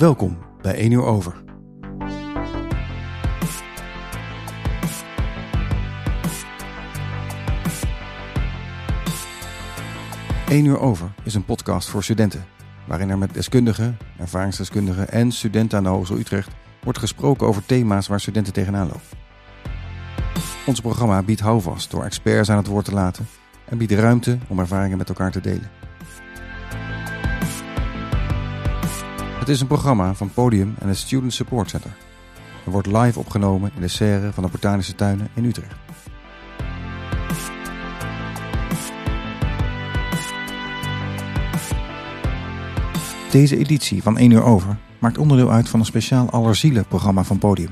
Welkom bij 1 uur over. Eén uur over is een podcast voor studenten, waarin er met deskundigen, ervaringsdeskundigen en studenten aan de Hogeschool Utrecht wordt gesproken over thema's waar studenten tegenaan lopen. Ons programma biedt houvast door experts aan het woord te laten en biedt ruimte om ervaringen met elkaar te delen. Het is een programma van Podium en het Student Support Center. Er wordt live opgenomen in de serre van de Botanische Tuinen in Utrecht. Deze editie van 1 uur over maakt onderdeel uit van een speciaal allerzielen programma van Podium.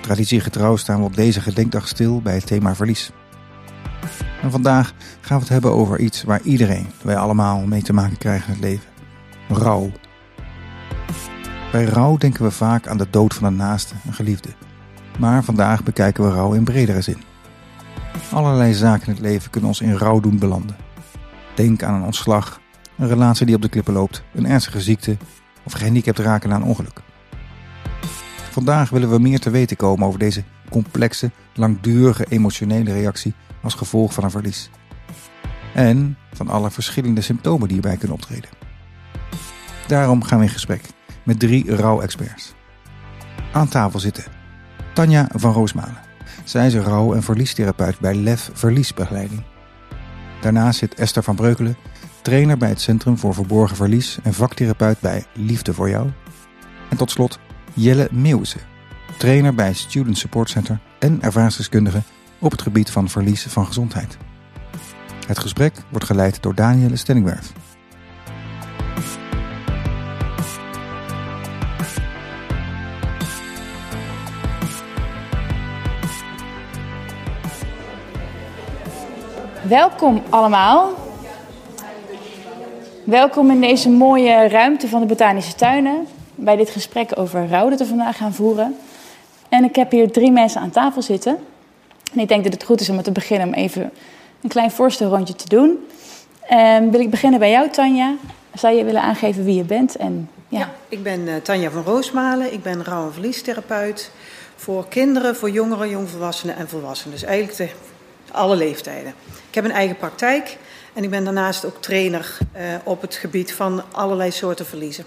Traditiegetrouw staan we op deze gedenkdag stil bij het thema verlies. En vandaag gaan we het hebben over iets waar iedereen, wij allemaal, mee te maken krijgen in het leven. Rouw. Bij rouw denken we vaak aan de dood van een naaste, een geliefde. Maar vandaag bekijken we rouw in bredere zin. Allerlei zaken in het leven kunnen ons in rouw doen belanden. Denk aan een ontslag, een relatie die op de klippen loopt, een ernstige ziekte of gehandicapt raken na een ongeluk. Vandaag willen we meer te weten komen over deze complexe, langdurige emotionele reactie als gevolg van een verlies. En van alle verschillende symptomen die hierbij kunnen optreden. Daarom gaan we in gesprek met drie rouwexperts. Aan tafel zitten Tanja van Roosmalen. Zij is rouw- en verliestherapeut bij LEF Verliesbegeleiding. Daarnaast zit Esther van Breukelen, trainer bij het Centrum voor Verborgen Verlies en vaktherapeut bij Liefde voor Jou. En tot slot Jelle Meeuwse, trainer bij Student Support Center en ervaringsdeskundige op het gebied van verlies van gezondheid. Het gesprek wordt geleid door Danielle Stellingwerf. Welkom allemaal. Welkom in deze mooie ruimte van de Botanische Tuinen. Bij dit gesprek over rouw dat we vandaag gaan voeren. En ik heb hier drie mensen aan tafel zitten. En ik denk dat het goed is om te beginnen om even een klein voorstelrondje te doen. En wil ik beginnen bij jou, Tanja? Zou je willen aangeven wie je bent? En, ja. Ik ben uh, Tanja van Roosmalen. Ik ben rouw- en verliestherapeut voor kinderen, voor jongeren, jongvolwassenen en volwassenen. Dus eigenlijk de, alle leeftijden. Ik heb een eigen praktijk en ik ben daarnaast ook trainer uh, op het gebied van allerlei soorten verliezen.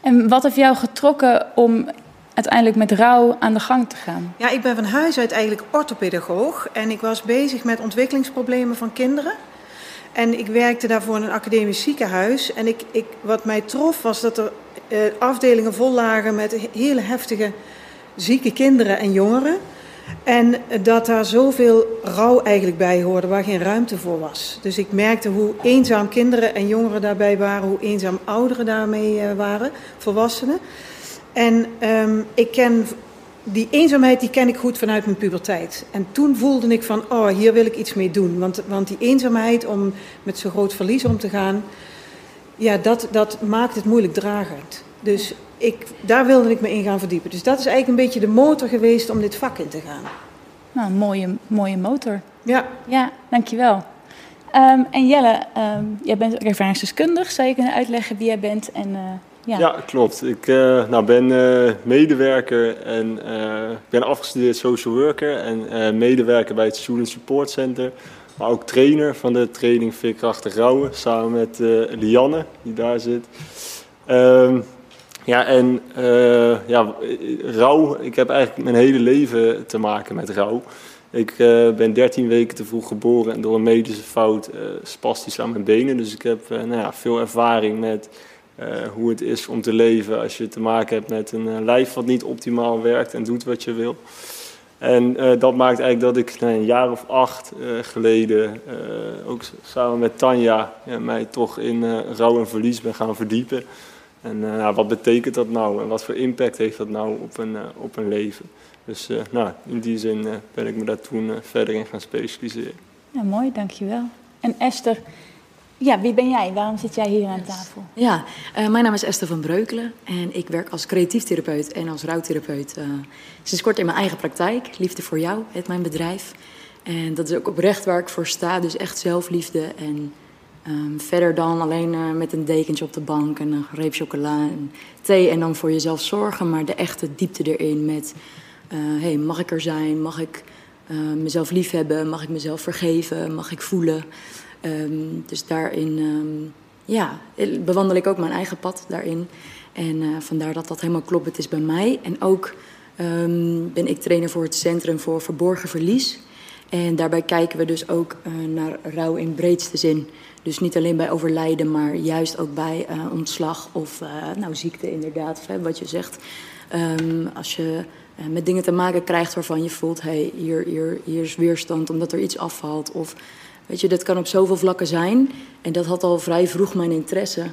En wat heeft jou getrokken om uiteindelijk met rouw aan de gang te gaan? Ja, ik ben van huis uit eigenlijk orthopedagoog en ik was bezig met ontwikkelingsproblemen van kinderen. En ik werkte daarvoor in een academisch ziekenhuis. En ik, ik, wat mij trof was dat er uh, afdelingen vol lagen met hele heftige zieke kinderen en jongeren. En dat daar zoveel rouw eigenlijk bij hoorde, waar geen ruimte voor was. Dus ik merkte hoe eenzaam kinderen en jongeren daarbij waren, hoe eenzaam ouderen daarmee uh, waren, volwassenen. En um, ik ken die eenzaamheid die ken ik goed vanuit mijn puberteit. En toen voelde ik van, oh, hier wil ik iets mee doen. Want, want die eenzaamheid om met zo'n groot verlies om te gaan, ja, dat, dat maakt het moeilijk dragend. Dus ik, daar wilde ik me in gaan verdiepen. Dus dat is eigenlijk een beetje de motor geweest om dit vak in te gaan. Nou, een mooie, mooie motor. Ja. Ja, dankjewel. Um, en Jelle, um, jij bent ook ervaringsdeskundig. Zou je kunnen uitleggen wie jij bent? En, uh, ja. ja. klopt. Ik uh, nou, ben uh, medewerker en ben afgestudeerd social worker en medewerker bij het Student Support Center. Maar ook trainer van de training Veerkrachtig Rouwen samen met Lianne, die daar zit. Um, ja, en uh, ja, rouw, ik heb eigenlijk mijn hele leven te maken met rouw. Ik uh, ben 13 weken te vroeg geboren en door een medische fout uh, spastisch aan mijn benen. Dus ik heb nou ja, veel ervaring met hoe het is om te leven als je te maken hebt met een lijf wat niet optimaal werkt en doet wat je wil. En dat maakt eigenlijk dat ik nou, een jaar of acht geleden, ook samen met Tanja, mij toch in rouw en verlies ben gaan verdiepen. En uh, wat betekent dat nou en wat voor impact heeft dat nou op een, uh, op een leven? Dus uh, nou, in die zin ben ik me daar toen verder in gaan specialiseren. Ja, mooi, dankjewel. En Esther, ja, wie ben jij? Waarom zit jij hier aan tafel? Ja, mijn naam is Esther van Breukelen en ik werk als creatief therapeut en als rouwtherapeut. sinds kort in mijn eigen praktijk, Liefde voor Jou, heet mijn bedrijf. En dat is ook oprecht waar ik voor sta, dus echt zelfliefde en Ehm, verder dan alleen uh, met een dekentje op de bank en een reep chocola en thee en dan voor jezelf zorgen. Maar de echte diepte erin met, uh, hey, mag ik er zijn? Mag ik uh, mezelf liefhebben? Mag ik mezelf vergeven? Mag ik voelen? Um, dus daarin, um, ja, bewandel ik ook mijn eigen pad daarin. En vandaar dat dat helemaal kloppend is bij mij. En ook ben ik trainer voor het Centrum voor Verborgen Verlies. En daarbij kijken we dus ook naar rouw in breedste zin. Dus niet alleen bij overlijden, maar juist ook bij uh, ontslag of uh, nou, ziekte inderdaad. Hè, wat je zegt, um, als je met dingen te maken krijgt waarvan je voelt... Hey, hier, hier, hier is weerstand omdat er iets afvalt. Of, weet je, dat kan op zoveel vlakken zijn. En dat had al vrij vroeg mijn interesse.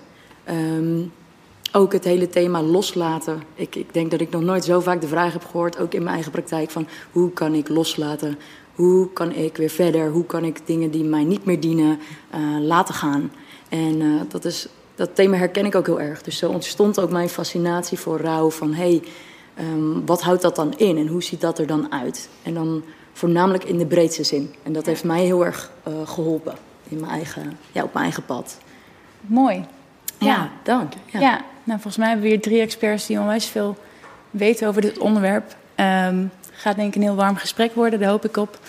Um, ook het hele thema loslaten. Ik, ik denk dat ik nog nooit zo vaak de vraag heb gehoord, ook in mijn eigen praktijk, van hoe kan ik loslaten? Hoe kan ik weer verder? Hoe kan ik dingen die mij niet meer dienen uh, laten gaan? En uh, dat, is, dat thema herken ik ook heel erg. Dus zo ontstond ook mijn fascinatie voor rouw. Van hé, hey, um, wat houdt dat dan in en hoe ziet dat er dan uit? En dan voornamelijk in de breedste zin. En dat heeft mij heel erg uh, geholpen in mijn eigen, ja, op mijn eigen pad. Mooi. Ja, ja. dank. Ja. ja. nou volgens mij hebben we hier drie experts die onwijs veel weten over dit onderwerp. Um, gaat denk ik een heel warm gesprek worden, daar hoop ik op.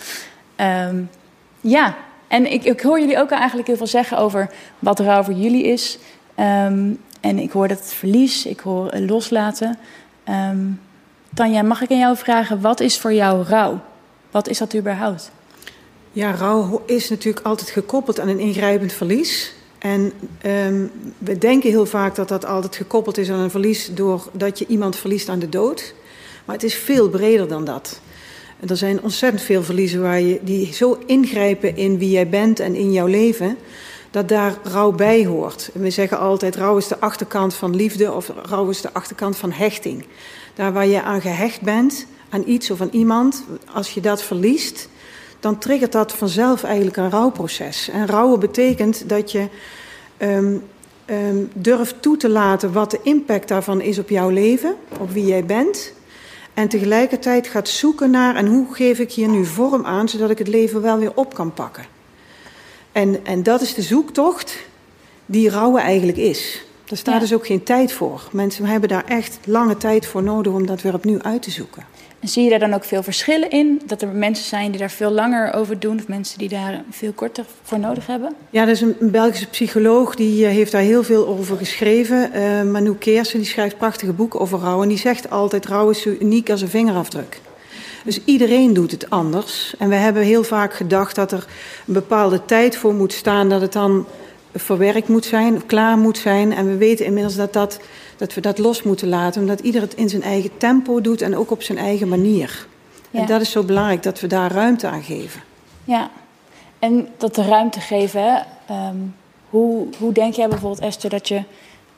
Um, ja, en ik, ik, hoor jullie ook eigenlijk heel veel zeggen over wat rouw voor jullie is. Um, en ik hoor dat het verlies, ik hoor loslaten. Tanja, mag ik aan jou vragen, wat is voor jou rouw? Wat is dat überhaupt? Ja, rouw is natuurlijk altijd gekoppeld aan een ingrijpend verlies. En we denken heel vaak dat dat altijd gekoppeld is aan een verlies doordat je iemand verliest aan de dood. Maar het is veel breder dan dat. Er zijn ontzettend veel verliezen waar je, die zo ingrijpen in wie jij bent en in jouw leven, dat daar rouw bij hoort. we zeggen altijd, rouw is de achterkant van liefde of rouw is de achterkant van hechting. Daar waar je aan gehecht bent, aan iets of aan iemand, als je dat verliest, dan triggert dat vanzelf eigenlijk een rouwproces. En rouwen betekent dat je um, um, durft toe te laten wat de impact daarvan is op jouw leven, op wie jij bent. En tegelijkertijd gaat zoeken naar en hoe geef ik hier nu vorm aan, zodat ik het leven wel weer op kan pakken. En, en dat is de zoektocht die rouwen eigenlijk is. Daar staat ja. dus ook geen tijd voor. Mensen hebben daar echt lange tijd voor nodig om dat weer opnieuw uit te zoeken. Zie je daar dan ook veel verschillen in? Dat er mensen zijn die daar veel langer over doen, of mensen die daar veel korter voor nodig hebben? Ja, er is een, Belgische psycholoog die uh, heeft daar heel veel over geschreven. Uh, Manu Keersen, die schrijft prachtige boeken over rouw. En die zegt altijd: rouw is zo uniek als een vingerafdruk. Dus iedereen doet het anders. En we hebben heel vaak gedacht dat er een bepaalde tijd voor moet staan, dat het dan verwerkt moet zijn, klaar moet zijn. En we weten inmiddels dat, dat, dat we dat los moeten laten, omdat ieder het in zijn eigen tempo doet en ook op zijn eigen manier. Ja. En dat is zo belangrijk, dat we daar ruimte aan geven. Ja, en dat de ruimte geven? Um, hoe, hoe denk jij bijvoorbeeld, Esther, dat je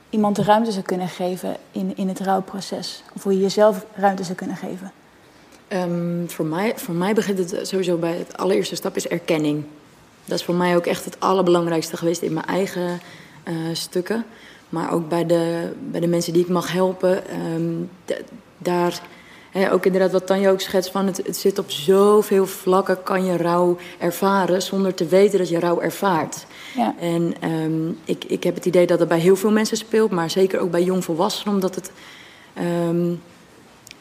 iemand de ruimte zou kunnen geven in, in het rouwproces? Of hoe je jezelf ruimte zou kunnen geven? Um, voor, mij, voor mij begint het sowieso bij het allereerste stap is erkenning. Dat is voor mij ook echt het allerbelangrijkste geweest in mijn eigen uh, stukken. Maar ook bij de, bij de mensen die ik mag helpen. Um, daar, hè, ook inderdaad wat Tanja ook schetst van... Het, het zit op zoveel vlakken, kan je rouw ervaren... zonder te weten dat je rouw ervaart. Ja. En um, ik, ik heb het idee dat het bij heel veel mensen speelt... maar zeker ook bij jongvolwassenen, omdat het... Um,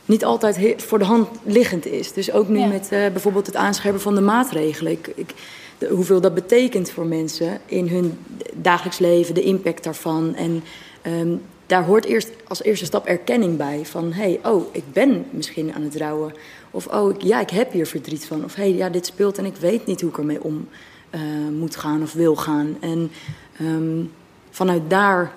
niet altijd voor de hand liggend is. Dus ook nu ja. met uh, bijvoorbeeld het aanscherpen van de maatregelen. Ik, ik, de, hoeveel dat betekent voor mensen in hun dagelijks leven, de impact daarvan. En um, daar hoort eerst als eerste stap erkenning bij. Van hé, hey, oh, ik ben misschien aan het rouwen. Of oh, ik, ja, ik heb hier verdriet van. Of hé, hey, ja, dit speelt en ik weet niet hoe ik ermee om uh, moet gaan of wil gaan. En um, vanuit daar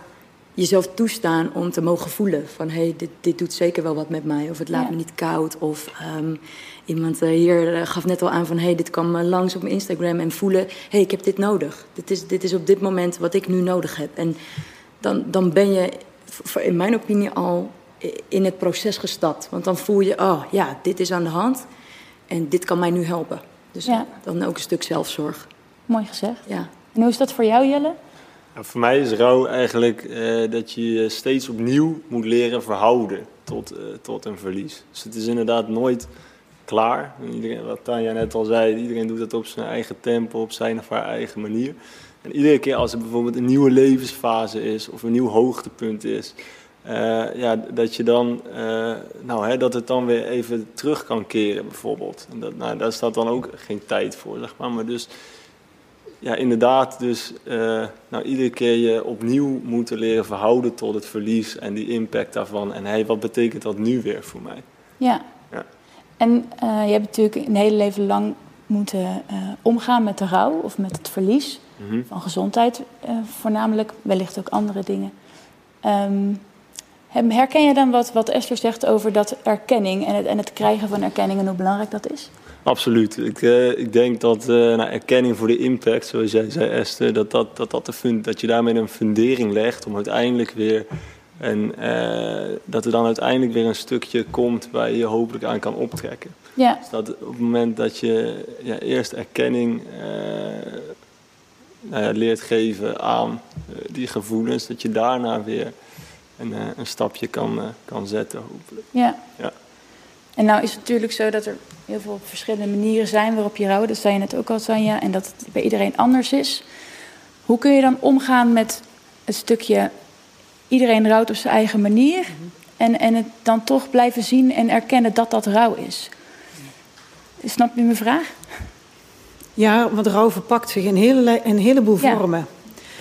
jezelf toestaan om te mogen voelen van hé, hey, dit, dit doet zeker wel wat met mij. Of het laat ja. me niet koud. Of um, iemand uh, hier uh, gaf net al aan van hé, hey, dit kwam uh, langs op mijn Instagram en voelen, hé, hey, ik heb dit nodig. Dit is, dit is op dit moment wat ik nu nodig heb. En dan, dan ben je in mijn opinie al in het proces gestapt. Want dan voel je, oh ja, dit is aan de hand en dit kan mij nu helpen. Dus ja. dan ook een stuk zelfzorg. Mooi gezegd. Ja. En hoe is dat voor jou, Jelle? Nou, voor mij is rouw eigenlijk uh, dat je je steeds opnieuw moet leren verhouden tot, uh, tot een verlies. Dus het is inderdaad nooit klaar. Wat Tanja net al zei, iedereen doet dat op zijn eigen tempo, op zijn of haar eigen manier. En iedere keer als er bijvoorbeeld een nieuwe levensfase is of een nieuw hoogtepunt is, uh, ja, dat je dan, uh, nou, hè, dat het dan weer even terug kan keren bijvoorbeeld. En dat, nou, daar staat dan ook geen tijd voor, zeg maar. Maar dus, ja, inderdaad, dus uh, nou, iedere keer je opnieuw moeten leren verhouden tot het verlies en die impact daarvan. En hey, wat betekent dat nu weer voor mij? Ja. En je hebt natuurlijk een hele leven lang moeten omgaan met de rouw of met het verlies mm -hmm. van gezondheid, voornamelijk, wellicht ook andere dingen. Um, Herken je dan wat, wat Esther zegt over dat erkenning en het, en het krijgen van erkenning en hoe belangrijk dat is? Absoluut. Ik, uh, ik denk dat nou, erkenning voor de impact, zoals jij zei Esther, dat, dat, dat, dat, de fund, dat je daarmee een fundering legt om uiteindelijk weer en uh, dat er dan uiteindelijk weer een stukje komt waar je je hopelijk aan kan optrekken. Ja. Dus dat op het moment dat je ja, eerst erkenning nou ja, leert geven aan die gevoelens, dat je daarna weer een, eh, een stapje kan, eh, kan zetten, hopelijk. Ja. ja. En nou is het natuurlijk zo dat er heel veel verschillende manieren zijn waarop je rouwt. Dat zei je net ook al, Sanja. En dat het bij iedereen anders is. Hoe kun je dan omgaan met het stukje... iedereen rouwt op zijn eigen manier... Mhm. en, en het dan toch blijven zien en erkennen dat dat rouw is? Snap je mijn vraag? Ja, want rouw verpakt zich in, hele, een heleboel vormen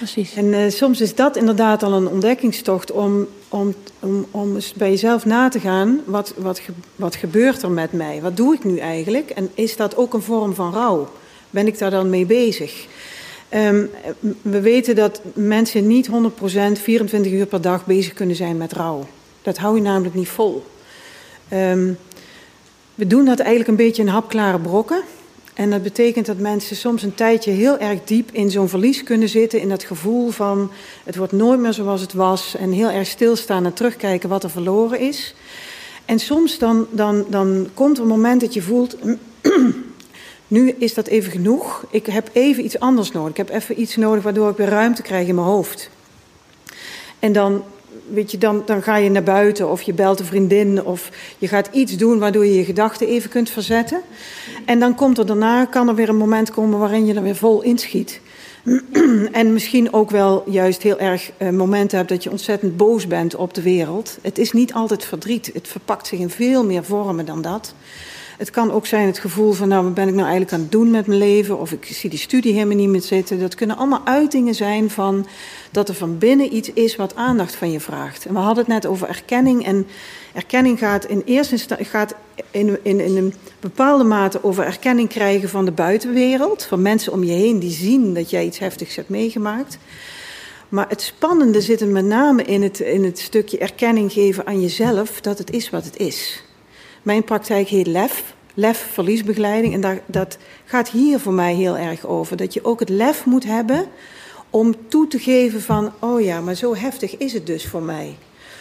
precies. En uh, soms is dat inderdaad al een ontdekkingstocht om, om, om, om eens bij jezelf na te gaan. Wat, wat, wat gebeurt er met mij? Wat doe ik nu eigenlijk? En is dat ook een vorm van rouw? Ben ik daar dan mee bezig? Um, we weten dat mensen niet 100% 24 uur per dag bezig kunnen zijn met rouw. Dat hou je namelijk niet vol. Um, we doen dat eigenlijk een beetje in hapklare brokken. En dat betekent dat mensen soms een tijdje heel erg diep in zo'n verlies kunnen zitten. In dat gevoel van het wordt nooit meer zoals het was. En heel erg stilstaan en terugkijken wat er verloren is. En soms dan, dan, dan komt er een moment dat je voelt. nu is dat even genoeg. Ik heb even iets anders nodig. Ik heb even iets nodig waardoor ik weer ruimte krijg in mijn hoofd. En dan weet je, dan, dan ga je naar buiten of je belt een vriendin of je gaat iets doen waardoor je je gedachten even kunt verzetten. En dan komt er daarna, kan er weer een moment komen waarin je er weer vol inschiet. en misschien ook wel juist heel erg uh, momenten hebt dat je ontzettend boos bent op de wereld. Het is niet altijd verdriet. Het verpakt zich in veel meer vormen dan dat. Het kan ook zijn het gevoel van, nou, wat ben ik nou eigenlijk aan het doen met mijn leven? Of ik zie die studie helemaal niet meer zitten. Dat kunnen allemaal uitingen zijn van dat er van binnen iets is wat aandacht van je vraagt. En we hadden het net over erkenning. En erkenning gaat in eerste instantie gaat in, in, in een bepaalde mate over erkenning krijgen van de buitenwereld. Van mensen om je heen die zien dat jij iets heftigs hebt meegemaakt. Maar het spannende zit er met name in het, in het stukje erkenning geven aan jezelf dat het is wat het is. Mijn praktijk heet LEF, LEF verliesbegeleiding. En daar, dat gaat hier voor mij heel erg over. Dat je ook het lef moet hebben om toe te geven van... oh ja, maar zo heftig is het dus voor mij.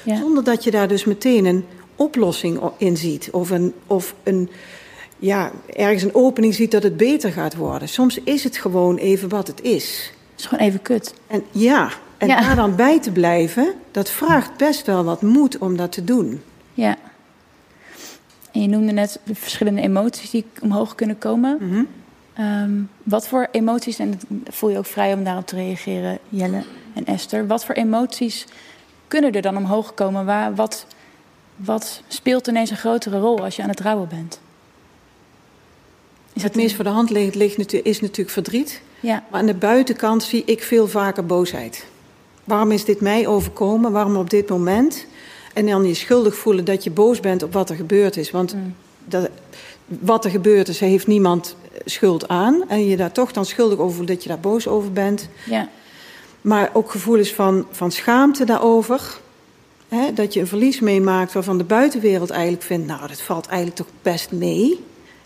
Ja. Zonder dat je daar dus meteen een oplossing in ziet. Of, een, of een, ja, ergens een opening ziet dat het beter gaat worden. Soms is het gewoon even wat het is. Het is gewoon even kut. En ja, en daar dan bij te blijven... dat vraagt best wel wat moed om dat te doen. Ja. En je noemde net de verschillende emoties die omhoog kunnen komen. Mm um, wat voor emoties, en voel je ook vrij om daarop te reageren, Jelle en Esther. Wat voor emoties kunnen er dan omhoog komen? Waar, wat, wat speelt ineens een grotere rol als je aan het rouwen bent? Is het meest voor de hand ligt, ligt is natuurlijk verdriet. Ja. Maar aan de buitenkant zie ik veel vaker boosheid. Waarom is dit mij overkomen? Waarom op dit moment? En dan je schuldig voelen dat je boos bent op wat er gebeurd is. Want mm. dat, wat er gebeurd is, heeft niemand schuld aan. En je daar toch dan schuldig over voelt dat je daar boos over bent. Ja. Maar ook gevoelens van, van schaamte daarover. Hè, dat je een verlies meemaakt waarvan de buitenwereld eigenlijk vindt... nou, dat valt eigenlijk toch best mee.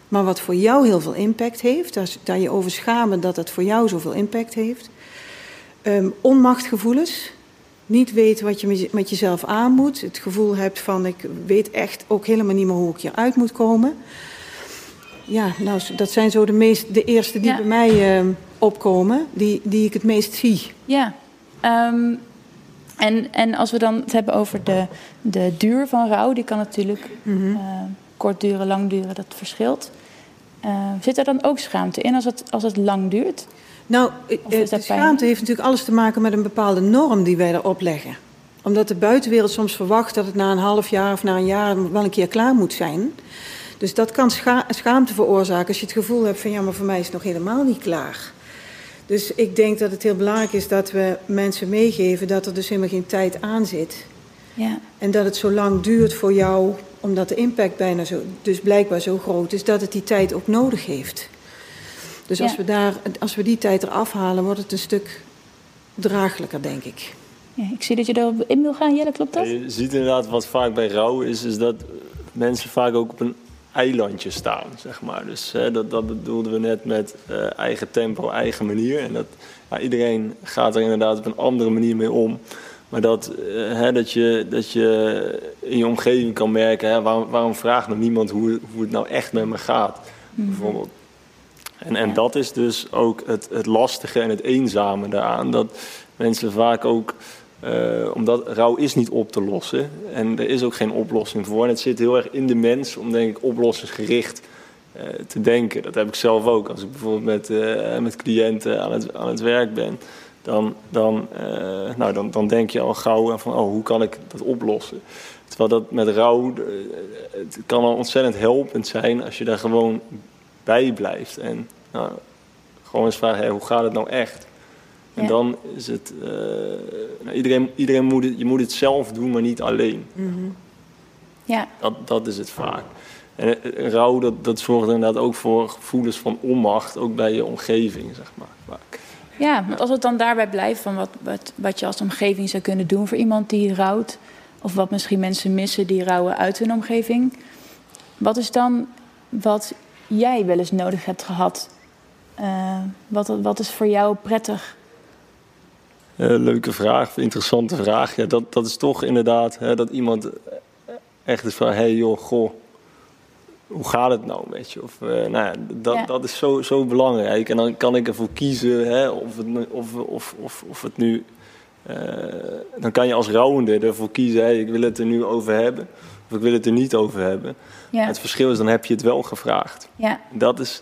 Maar wat voor jou heel veel impact heeft. Daar, daar je over schamen dat het voor jou zoveel impact heeft. Um, onmachtgevoelens niet weten wat je met jezelf aan moet. Het gevoel hebt van ik weet echt ook helemaal niet meer hoe ik hieruit moet komen. Ja, nou, dat zijn zo de, meest, de eerste die bij mij uh, opkomen, die, die ik het meest zie. Ja, um, en, en als we dan het hebben over de, de duur van rouw, die kan natuurlijk mm -hmm. uh, kort duren, lang duren, dat verschilt. Uh, zit er dan ook schaamte in als het, als het lang duurt? Nou, de schaamte heeft natuurlijk alles te maken met een bepaalde norm die wij erop leggen. Omdat de buitenwereld soms verwacht dat het na een half jaar of na een jaar wel een keer klaar moet zijn. Dus dat kan schaamte veroorzaken als je het gevoel hebt van ja, maar voor mij is het nog helemaal niet klaar. Dus ik denk dat het heel belangrijk is dat we mensen meegeven dat er dus helemaal geen tijd aan zit. Ja. En dat het zo lang duurt voor jou, omdat de impact bijna zo, dus blijkbaar zo groot is, dat het die tijd ook nodig heeft. Dus als, we daar, als we die tijd eraf halen, wordt het een stuk draaglijker, denk ik. Ja, ik zie dat je erop in wil gaan, Jelle, klopt dat? je ziet inderdaad wat vaak bij rouw is, is dat mensen vaak ook op een eilandje staan, zeg maar. Dus hè, dat, dat bedoelden we net met uh, eigen tempo, eigen manier. En dat ja, iedereen gaat er inderdaad op een andere manier mee om. Maar dat, uh, hè, dat, je, dat je in je omgeving kan merken, hè, waarom, waarom vraagt nog niemand hoe, hoe het nou echt met me gaat, mm bijvoorbeeld. En, en dat is dus ook het, het lastige en het eenzame daaraan. Dat mensen vaak ook uh, omdat rouw is niet op te lossen. En er is ook geen oplossing voor. En het zit heel erg in de mens om, denk ik, oplossingsgericht uh, te denken. Dat heb ik zelf ook. Als ik bijvoorbeeld met, uh, met cliënten aan het, aan het werk ben, dan, dan, nou, dan, dan denk je al gauw van, oh, hoe kan ik dat oplossen? Terwijl dat met rouw, het kan al ontzettend helpend zijn als je daar gewoon bij blijft. En nou, gewoon eens vragen, hey, hoe gaat het nou echt? En dan is het, uh, nou, iedereen, iedereen moet het, je moet het zelf doen, maar niet alleen. Mm -hmm. Ja. Dat, dat is het vaak. En uh, rouw, dat, dat zorgt inderdaad ook voor gevoelens van onmacht, ook bij je omgeving, zeg maar. Vaak. Ja, want als het dan daarbij blijft van wat, wat, wat je als omgeving zou kunnen doen voor iemand die rouwt, of wat misschien mensen missen die rouwen uit hun omgeving, wat is dan wat jij wel eens nodig hebt gehad? Uh, wat, wat is voor jou prettig uh, leuke vraag, interessante vraag. Ja, dat, dat is toch inderdaad hè, dat iemand echt is van: hé hey joh, goh, hoe gaat het nou met je? Of, uh, nou ja, dat, ja. dat is zo, zo belangrijk. En dan kan ik ervoor kiezen hè, of, het, of, of, of, of het nu. Uh, dan kan je als rouwende ervoor kiezen: hey, ik wil het er nu over hebben. Of ik wil het er niet over hebben. Ja. Het verschil is, dan heb je het wel gevraagd. Ja. Dat, is,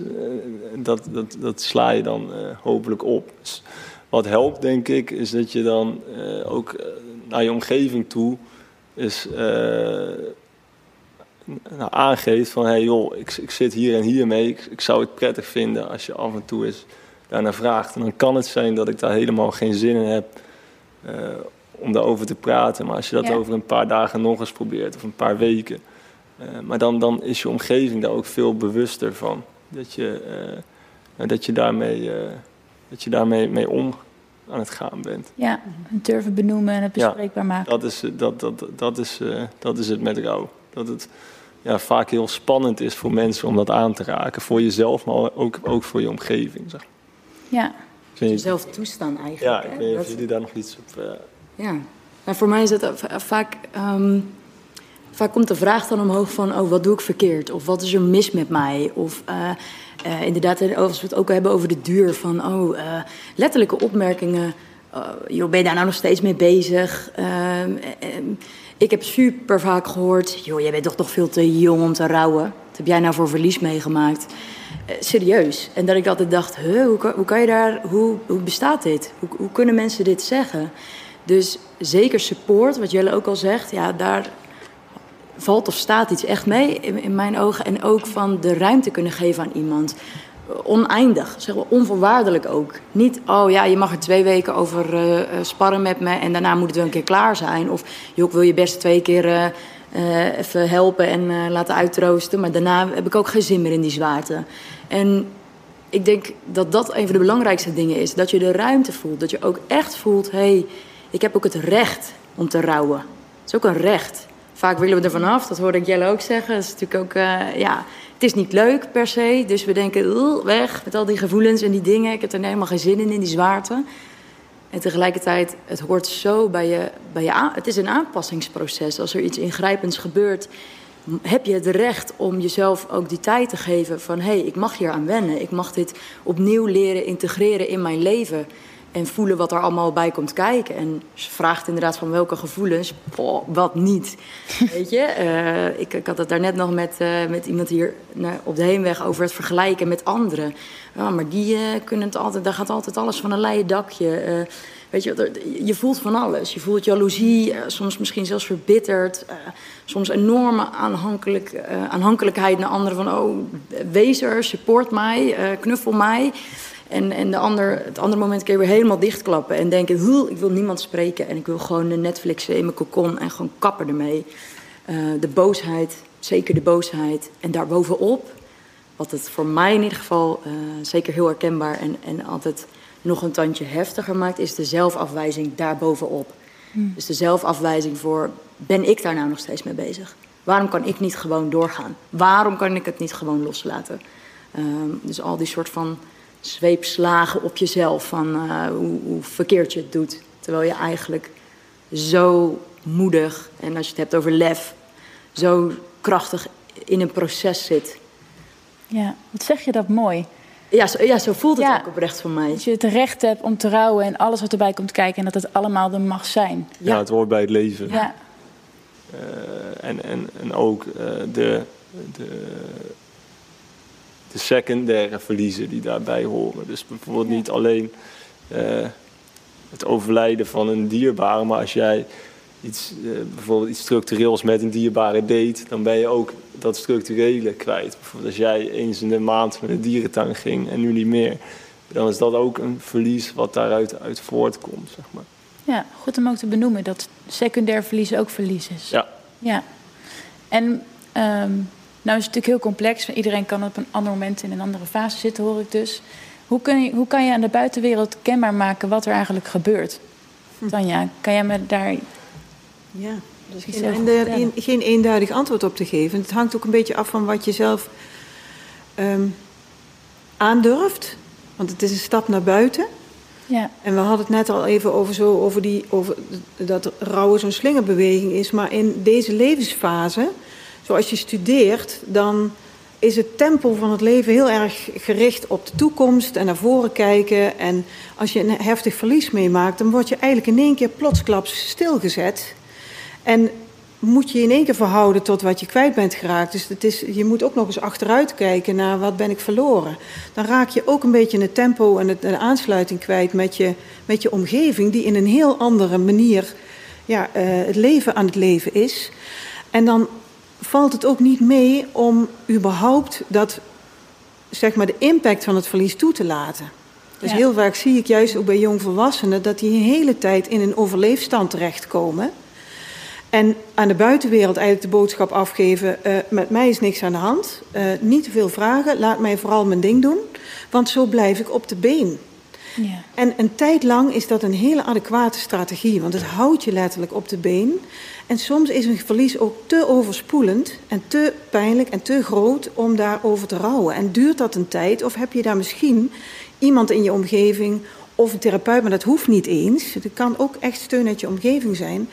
dat, dat, dat sla je dan hopelijk op. Dus, wat helpt, denk ik, is dat je dan uh, ook naar je omgeving toe is, uh, nou, aangeeft van... hé hey joh, ik, ik zit hier en hier mee. Ik, ik, zou het prettig vinden als je af en toe eens daarnaar vraagt. En dan kan het zijn dat ik daar helemaal geen zin in heb om daarover te praten. Maar als je dat ja. over een paar dagen nog eens probeert of een paar weken... maar dan, dan is je omgeving daar ook veel bewuster van. Dat je, dat je daarmee dat je daarmee mee om aan het gaan bent. Ja, het durven benoemen en het bespreekbaar ja, maken. Dat is, dat, dat, dat, is, uh, dat is het met rouw. Dat het ja, vaak heel spannend is voor mensen om dat aan te raken. Voor jezelf, maar ook, ook voor je omgeving. Zeg. Ja. Jezelf toestaan eigenlijk. Ja, ik weet niet of jullie daar nog iets op... Ja, voor mij is het vaak... Um, vaak komt de vraag dan omhoog van... oh, wat doe ik verkeerd? Of wat is er mis met mij? Of... Uh, uh, inderdaad, als we het ook hebben over de duur van oh, uh, letterlijke opmerkingen. Joh, ben je daar nou nog steeds mee bezig? Ehm, ik heb super vaak gehoord: joh, jij bent toch nog veel te jong om te rouwen. Wat heb jij nou voor verlies meegemaakt? serieus. En dat ik altijd dacht: hoe, kan, hoe kan je daar, hoe, hoe bestaat dit? Hoe, hoe kunnen mensen dit zeggen? Dus zeker support, wat Jelle ook al zegt, ja, daar valt of staat iets echt mee in, in, mijn ogen. En ook van de ruimte kunnen geven aan iemand. Oneindig, zeg maar onvoorwaardelijk ook. Niet, oh ja, je mag er twee weken over uh, sparren met me en daarna moet het wel een keer klaar zijn. Of, joh, wil je best twee keer uh, even helpen en laten uitroosten. Maar daarna heb ik ook geen zin meer in die zwaarte. En ik denk dat dat een van de belangrijkste dingen is. Dat je de ruimte voelt. Dat je ook echt voelt, hé, hey, ik heb ook het recht om te rouwen. Het is ook een recht. Vaak willen we er vanaf, dat hoorde ik Jelle ook zeggen. Dat is natuurlijk ook, uh, ja, het is niet leuk per se. Dus we denken, weg met al die gevoelens en die dingen. Ik heb er helemaal geen zin in, in die zwaarte. En tegelijkertijd, het hoort zo bij je, bij je aan, Het is een aanpassingsproces. Als er iets ingrijpends gebeurt, heb je het recht om jezelf ook die tijd te geven van... hé, hey, ik mag hier aan wennen. Ik mag dit opnieuw leren integreren in mijn leven. En voelen wat er allemaal bij komt kijken. En ze vraagt inderdaad van welke gevoelens, wat niet. Weet je, uh, ik, ik, had het daarnet nog met, uh, met iemand hier naar, op de heenweg over het vergelijken met anderen. Ja, maar die uh, kunnen het altijd, daar gaat altijd alles van een leien dakje. weet je, je voelt van alles. Je voelt jaloezie, soms misschien zelfs verbitterd. soms enorme aanhankelijk, aanhankelijkheid naar anderen. Van, oh, wees er, support mij, knuffel mij. En, en de ander, het andere moment kun je weer helemaal dichtklappen en denken: ik wil niemand spreken en ik wil gewoon de Netflix in mijn cocon en gewoon kappen ermee. Uh, de boosheid, zeker de boosheid. En daarbovenop, wat het voor mij in ieder geval uh, zeker heel herkenbaar en, en altijd nog een tandje heftiger maakt, is de zelfafwijzing daarbovenop. Hmm. Dus de zelfafwijzing voor: ben ik daar nou nog steeds mee bezig? Waarom kan ik niet gewoon doorgaan? Waarom kan ik het niet gewoon loslaten? Uh, dus al die soort van zweepslagen op jezelf van uh, hoe, hoe, verkeerd je het doet. Terwijl je eigenlijk zo moedig, en als je het hebt over lef, zo krachtig in een proces zit. Ja, wat zeg je dat mooi. Ja, zo, ja, zo voelt het ook oprecht voor mij. Dat je het recht hebt om te rouwen en alles wat erbij komt kijken... en dat het allemaal er mag zijn. Ja, het hoort bij het leven. Ja. Uh, en, en, en ook uh, de, de de secundaire verliezen die daarbij horen. Dus bijvoorbeeld niet alleen uh, het overlijden van een dierbare, maar als jij iets, uh, bijvoorbeeld iets structureels met een dierbare deed, dan ben je ook dat structurele kwijt. Bijvoorbeeld als jij eens in de maand met een dierentuin ging en nu niet meer, dan is dat ook een verlies wat daaruit uit voortkomt. Zeg maar. Ja, goed om ook te benoemen dat secundair verlies ook verlies is. Ja. ja. En um, nou is het natuurlijk heel complex. Iedereen kan op een ander moment in een andere fase zitten, hoor ik dus. Hoe, kun je, hoe kan je aan de buitenwereld kenbaar maken wat er eigenlijk gebeurt? Hm. Tanja, kan jij me daar... Ja, dus geen, een, geen eenduidig antwoord op te geven. Het hangt ook een beetje af van wat je zelf um, aandurft. Want het is een stap naar buiten. Ja. En we hadden het net al even over, zo, over, die, over dat rouwen zo'n slingerbeweging is. Maar in deze levensfase zoals je studeert, dan is het tempo van het leven heel erg gericht op de toekomst en naar voren kijken. En als je een heftig verlies meemaakt, dan word je eigenlijk in één keer plotsklaps stilgezet. En moet je in één keer verhouden tot wat je kwijt bent geraakt. Dus het is, je moet ook nog eens achteruit kijken naar wat ben ik verloren. Dan raak je ook een beetje het tempo en de aansluiting kwijt met je, met je omgeving, die in een heel andere manier ja, uh, het leven aan het leven is. En dan valt het ook niet mee om überhaupt dat, zeg maar, de impact van het verlies toe te laten. Dus heel vaak zie ik juist ook bij jongvolwassenen dat die een hele tijd in een overleefstand terechtkomen. En aan de buitenwereld eigenlijk de boodschap afgeven: uh, met mij is niks aan de hand. Uh, niet te veel vragen, laat mij vooral mijn ding doen. Want zo blijf ik op de been. Ja. En een tijd lang is dat een hele adequate strategie, want het houdt je letterlijk op de been. En soms is een verlies ook te overspoelend en te pijnlijk en te groot om daarover te rouwen. En duurt dat een tijd of heb je daar misschien iemand in je omgeving of een therapeut, maar dat hoeft niet eens. Het kan ook echt steun uit je omgeving zijn.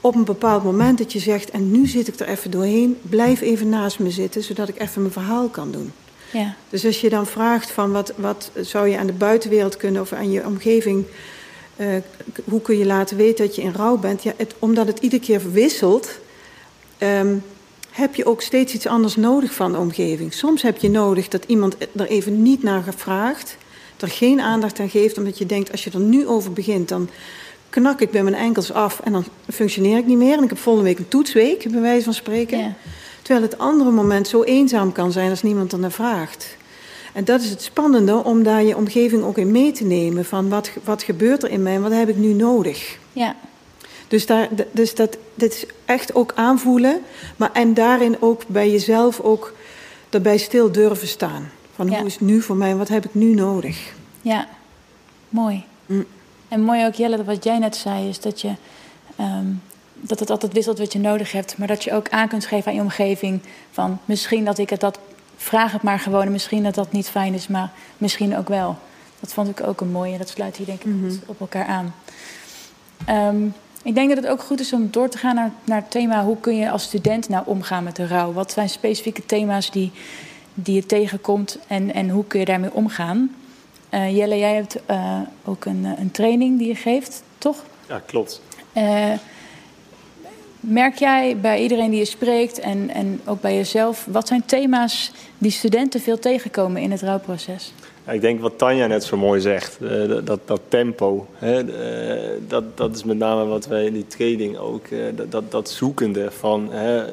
Op een bepaald moment dat je zegt, en nu zit ik er even doorheen, blijf even naast me zitten, zodat ik even mijn verhaal kan doen. Ja. Dus als je dan vraagt van wat, wat zou je aan de buitenwereld kunnen of aan je omgeving uh, hoe kun je laten weten dat je in rouw bent? Ja, het, omdat het iedere keer verwisselt, um, heb je ook steeds iets anders nodig van de omgeving. Soms heb je nodig dat iemand er even niet naar gevraagd, er geen aandacht aan geeft, omdat je denkt, als je er nu over begint, dan knak ik bij mijn enkels af en dan functioneer ik niet meer. En ik heb volgende week een toetsweek, bij wijze van spreken. Ja. Terwijl het andere moment zo eenzaam kan zijn als niemand er naar vraagt. En dat is het spannende om daar je omgeving ook in mee te nemen. Van wat, wat gebeurt er in mij en wat heb ik nu nodig? Ja. Dus, daar, dus dat, dit is echt ook aanvoelen. Maar en daarin ook bij jezelf ook daarbij stil durven staan. Van hoe is het nu voor mij en wat heb ik nu nodig? Ja, mooi. Mm. En mooi ook, Jelle, wat jij net zei, is dat je... Um, dat het altijd wisselt wat je nodig hebt, maar dat je ook aan kunt geven aan je omgeving van misschien dat ik het dat vraag het maar gewoon. misschien dat dat niet fijn is, maar misschien ook wel. Dat vond ik ook een mooie. Dat sluit hier denk ik mm op elkaar aan. Um, ik denk dat het ook goed is om door te gaan naar, naar het thema... hoe kun je als student nou omgaan met de rouw? Wat zijn specifieke thema's die, die je tegenkomt en, en hoe kun je daarmee omgaan? Uh, Jelle, jij hebt uh, ook een, een training die je geeft, toch? Ja, klopt. Uh, merk jij bij iedereen die je spreekt en, en ook bij jezelf, wat zijn thema's die studenten veel tegenkomen in het rouwproces? Ik denk wat Tanja net zo mooi zegt, dat, dat, dat tempo. Hè, dat, dat is met name wat wij in die training ook, dat, dat, dat zoekende van. Hè, op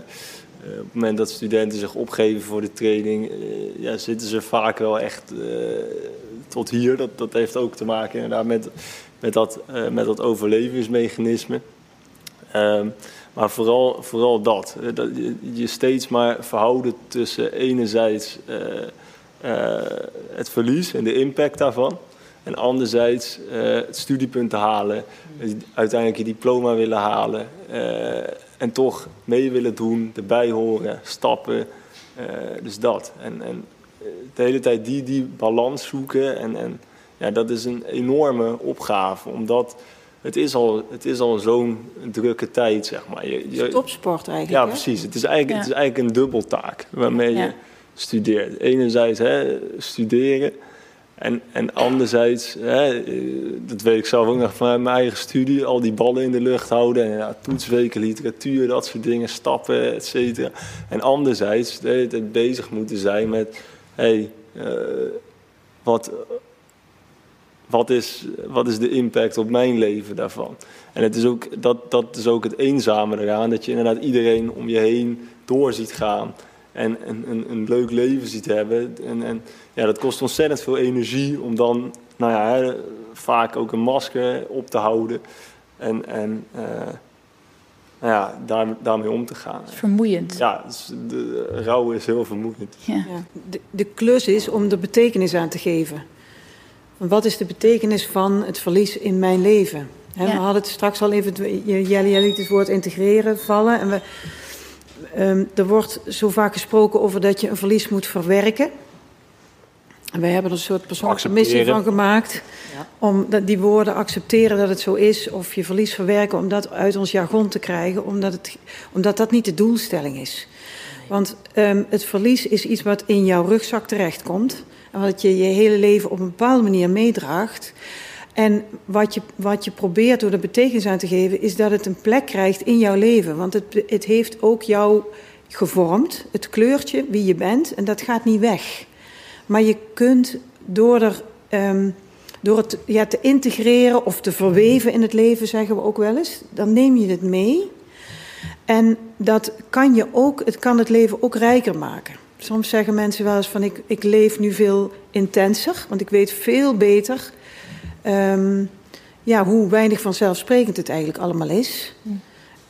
het moment dat studenten zich opgeven voor de training, ja, zitten ze vaak wel echt tot hier. Dat, dat heeft ook te maken inderdaad met, met, dat, met dat overlevingsmechanisme. Um, maar vooral, vooral dat, dat. Je steeds maar verhouden tussen enerzijds uh, uh, het verlies en de impact daarvan. En anderzijds het studiepunt te halen, uiteindelijk je diploma willen halen. en toch mee willen doen, erbij horen, stappen. dus dat. En, en de hele tijd die, die balans zoeken. En, en ja, dat is een enorme opgave, omdat het is al, het is al zo'n drukke tijd, zeg maar. Je, je, Topsport eigenlijk. Ja, precies. Het is eigenlijk, het is eigenlijk een dubbeltaak waarmee je studeert. Enerzijds hè, studeren. En, en anderzijds, hè, dat weet ik zelf ook nog van mijn eigen studie, al die ballen in de lucht houden. En ja, toetsweken, literatuur, dat soort dingen, stappen, et cetera. En anderzijds tijd bezig moeten zijn met hey, uh, wat, wat, is, wat is de impact op mijn leven daarvan? En het is ook, dat, dat is ook het eenzame eraan, dat je inderdaad iedereen om je heen door ziet gaan. En een, een, een leuk leven ziet hebben. En, en ja, dat kost ontzettend veel energie om dan, nou ja, vaak ook een masker op te houden. En, en uh, nou ja, daar, daarmee om te gaan. Vermoeiend. Ja, dus de rouw is heel vermoeiend. Ja. ja. De, de klus is om er betekenis aan te geven. Wat is de betekenis van het verlies in mijn leven? He, ja. We hadden het straks al even, jij liet het woord integreren vallen. En we, um, er wordt zo vaak gesproken over dat je een verlies moet verwerken. En wij hebben er een soort persoonlijke missie van gemaakt. Ja. Om die woorden accepteren dat het zo is. Of je verlies verwerken om dat uit ons jargon te krijgen. Omdat, het, omdat dat niet de doelstelling is. Want um, het verlies is iets wat in jouw rugzak terechtkomt. En wat je je hele leven op een bepaalde manier meedraagt. En wat je, wat je probeert door de betekenis aan te geven, is dat het een plek krijgt in jouw leven. Want het, het heeft ook jou gevormd, het kleurtje, wie je bent. En dat gaat niet weg. Maar je kunt door, er, um, door het ja, te integreren of te verweven in het leven, zeggen we ook wel eens, dan neem je het mee. En dat kan je ook, het kan het leven ook rijker maken. Soms zeggen mensen wel eens van ik, ik leef nu veel intenser, want ik weet veel beter um, ja, hoe weinig vanzelfsprekend het eigenlijk allemaal is.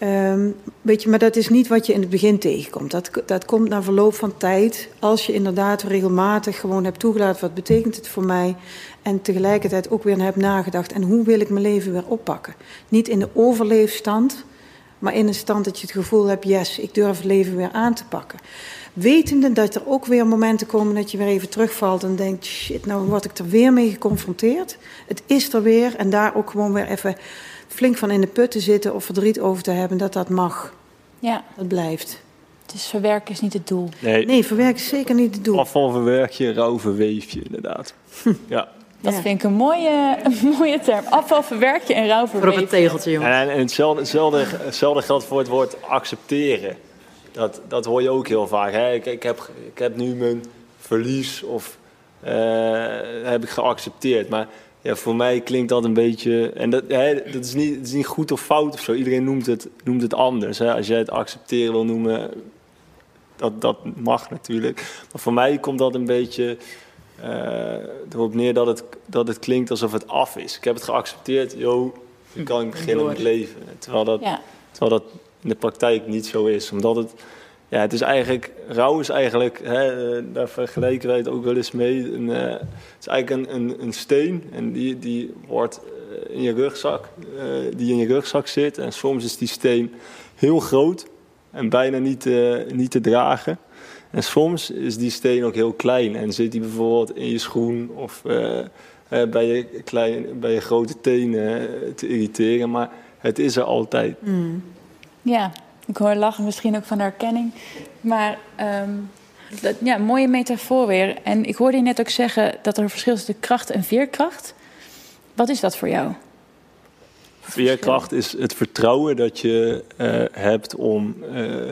Um, weet je, maar dat is niet wat je in het begin tegenkomt. Dat, dat komt na verloop van tijd. Als je inderdaad regelmatig gewoon hebt toegelaten wat betekent het voor mij. En tegelijkertijd ook weer hebt nagedacht. En hoe wil ik mijn leven weer oppakken? Niet in de overleefstand, maar in een stand dat je het gevoel hebt: yes, ik durf het leven weer aan te pakken. Wetende dat er ook weer momenten komen dat je weer even terugvalt en denkt: shit, nou word ik er weer mee geconfronteerd. Het is er weer. En daar ook gewoon weer even flink van in de put te zitten of verdriet over te hebben, dat dat mag. Ja. Dat blijft. Dus verwerken is niet het doel. Nee, nee verwerken is zeker niet het doel. Afval verwerk je, rouw verweef je inderdaad. ja. Dat ja. vind ik een mooie, een mooie term. Afval verwerk je en rouw verweef Voor op het tegeltje, jongen. En, en hetzelfde, hetzelfde, hetzelfde geldt voor het woord accepteren. Dat, dat hoor je ook heel vaak. Hè? Ik, ik, heb, ik heb nu mijn verlies of uh, heb ik geaccepteerd. Maar ja, voor mij klinkt dat een beetje. En dat, hè, dat, is niet, dat is niet goed of fout of zo. Iedereen noemt het, noemt het anders. Hè. Als jij het accepteren wil noemen, dat, dat mag natuurlijk. Maar voor mij komt dat een beetje uh, erop neer dat het, dat het klinkt alsof het af is. Ik heb het geaccepteerd, joh, nu kan ik beginnen met leven. Terwijl dat, ja. terwijl dat in de praktijk niet zo is. Omdat het ja, het is eigenlijk, rouw is eigenlijk, hè, eh, daar vergelijken wij het ook wel eens mee. Uh, het is eigenlijk een, een, een, steen en die, die wordt eh, in je rugzak, die in je rugzak zit. En soms is die steen heel groot en bijna niet, niet te dragen. En soms is die steen ook heel klein en zit die bijvoorbeeld in je schoen of bij, je klein, bij je grote tenen te irriteren. Maar het is er altijd. Mm. Ja, ik hoor lachen misschien ook van herkenning. Maar um, Dat, ja, mooie metafoor weer. En ik hoorde je net ook zeggen dat er een verschil is tussen kracht en veerkracht. Wat is dat voor jou? Veerkracht is het vertrouwen dat je uh, hebt om uh,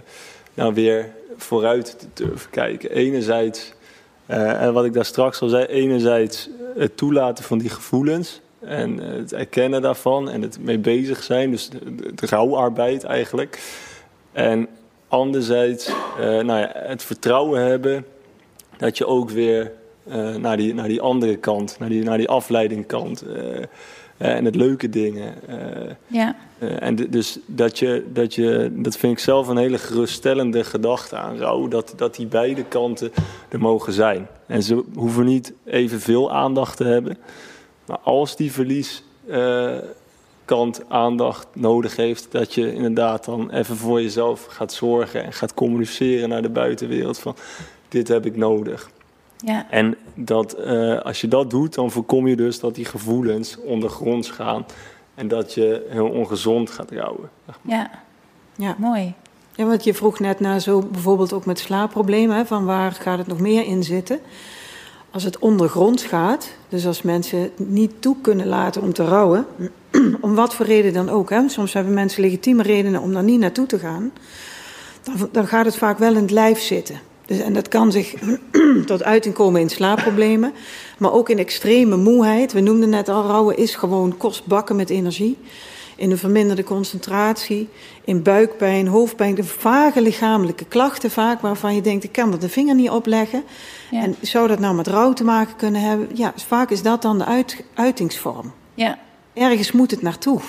nou weer vooruit te durven kijken. Enerzijds, uh, en wat ik daar straks al zei, enerzijds het toelaten van die gevoelens en het erkennen daarvan en het mee bezig zijn, dus de rouwarbeid eigenlijk. En anderzijds nou ja, het vertrouwen hebben dat je ook weer naar, die, naar die andere kant, naar die, naar die afleidingkant en het leuke dingen. ja. en dus dat je, dat je, dat vind ik zelf een hele geruststellende gedachte aan rouw, dat, dat die beide kanten er mogen zijn. En ze hoeven niet evenveel aandacht te hebben, maar als die verlieskant aandacht nodig heeft, dat je inderdaad dan even voor jezelf gaat zorgen en gaat communiceren naar de buitenwereld van dit heb ik nodig. Ja. En dat, uh, als je dat doet, dan voorkom je dus dat die gevoelens ondergronds gaan. En dat je heel ongezond gaat rouwen. Ja, ja. mooi. Ja, want je vroeg net naar zo bijvoorbeeld ook met slaapproblemen, van waar gaat het nog meer in zitten? Als het ondergronds gaat, dus als mensen niet toe kunnen laten om te rouwen, om wat voor reden dan ook, hè? soms hebben mensen legitieme redenen om daar niet naartoe te gaan, dan, dan gaat het vaak wel in het lijf zitten. Dus, en dat kan zich tot uiting komen in slaapproblemen, maar ook in extreme moeheid. We noemden net al, rouwen is gewoon kostbakken met energie. In een verminderde concentratie, in buikpijn, hoofdpijn, de vage lichamelijke klachten vaak waarvan je denkt, ik kan er de vinger niet op leggen. Ja. En zou dat nou met rouw te maken kunnen hebben? Ja, vaak is dat dan de uit, uitingsvorm. Ja. Ergens moet het naartoe.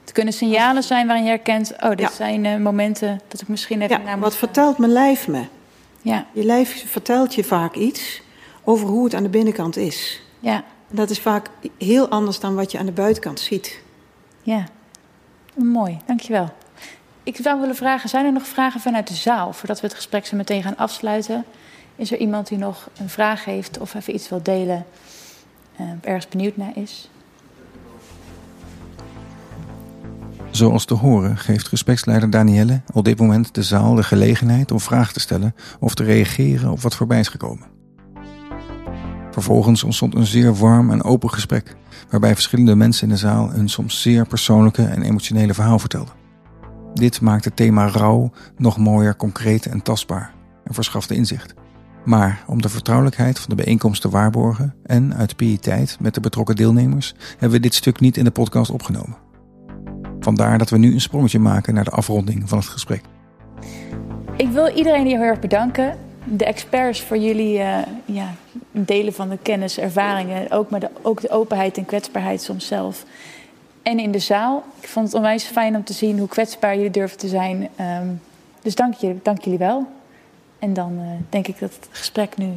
Het kunnen signalen zijn waarin je herkent, oh, dit ja. zijn uh, momenten dat ik misschien even ja, naar Wat vertelt mijn lijf me? Ja. Je lijf vertelt je vaak iets over hoe het aan de binnenkant is. Ja. Dat is vaak heel anders dan wat je aan de buitenkant ziet. Ja, mooi, dankjewel. Ik zou willen vragen, zijn er nog vragen vanuit de zaal... voordat we het gesprek zo meteen gaan afsluiten? Is er iemand die nog een vraag heeft of even iets wil delen... Uh, ergens benieuwd naar is? Zoals te horen geeft gespreksleider Danielle op dit moment de zaal de gelegenheid om vragen te stellen of te reageren op wat voorbij is gekomen. Vervolgens ontstond een zeer warm en open gesprek, waarbij verschillende mensen in de zaal een soms zeer persoonlijke en emotionele verhaal vertelden. Dit maakt het thema rouw nog mooier, concreet en tastbaar en verschafte inzicht. Maar om de vertrouwelijkheid van de bijeenkomst te waarborgen en uit piëteit met de betrokken deelnemers hebben we dit stuk niet in de podcast opgenomen. Vandaar dat we nu een sprongetje maken naar de afronding van het gesprek. Ik wil iedereen heel erg bedanken. De experts voor jullie uh, ja, delen van de kennis, ervaringen. Ook, maar de, ook de openheid en kwetsbaarheid soms zelf. En in de zaal. Ik vond het onwijs fijn om te zien hoe kwetsbaar jullie durven te zijn. Um, dus dank jullie, dank jullie wel. En dan uh, denk ik dat het gesprek nu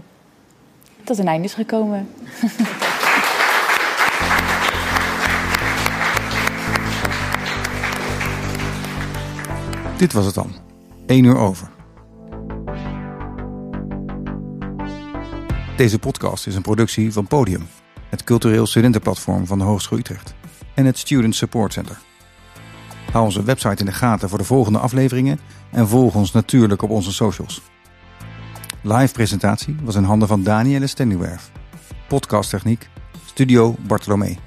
tot een einde is gekomen. Dit was het dan. 1 uur over. Deze podcast is een productie van Podium, het cultureel studentenplatform van de Hogeschool Utrecht en het Student Support Center. Hou onze website in de gaten voor de volgende afleveringen en volg ons natuurlijk op onze socials. Live presentatie was in handen van Danielle Stenduwerf. Podcasttechniek Studio Bartolomé.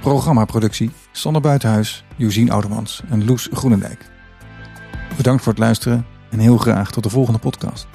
Programmaproductie Sander Buitenhuis, Josien Oudemans en Loes Groenendijk. Bedankt voor het luisteren en heel graag tot de volgende podcast.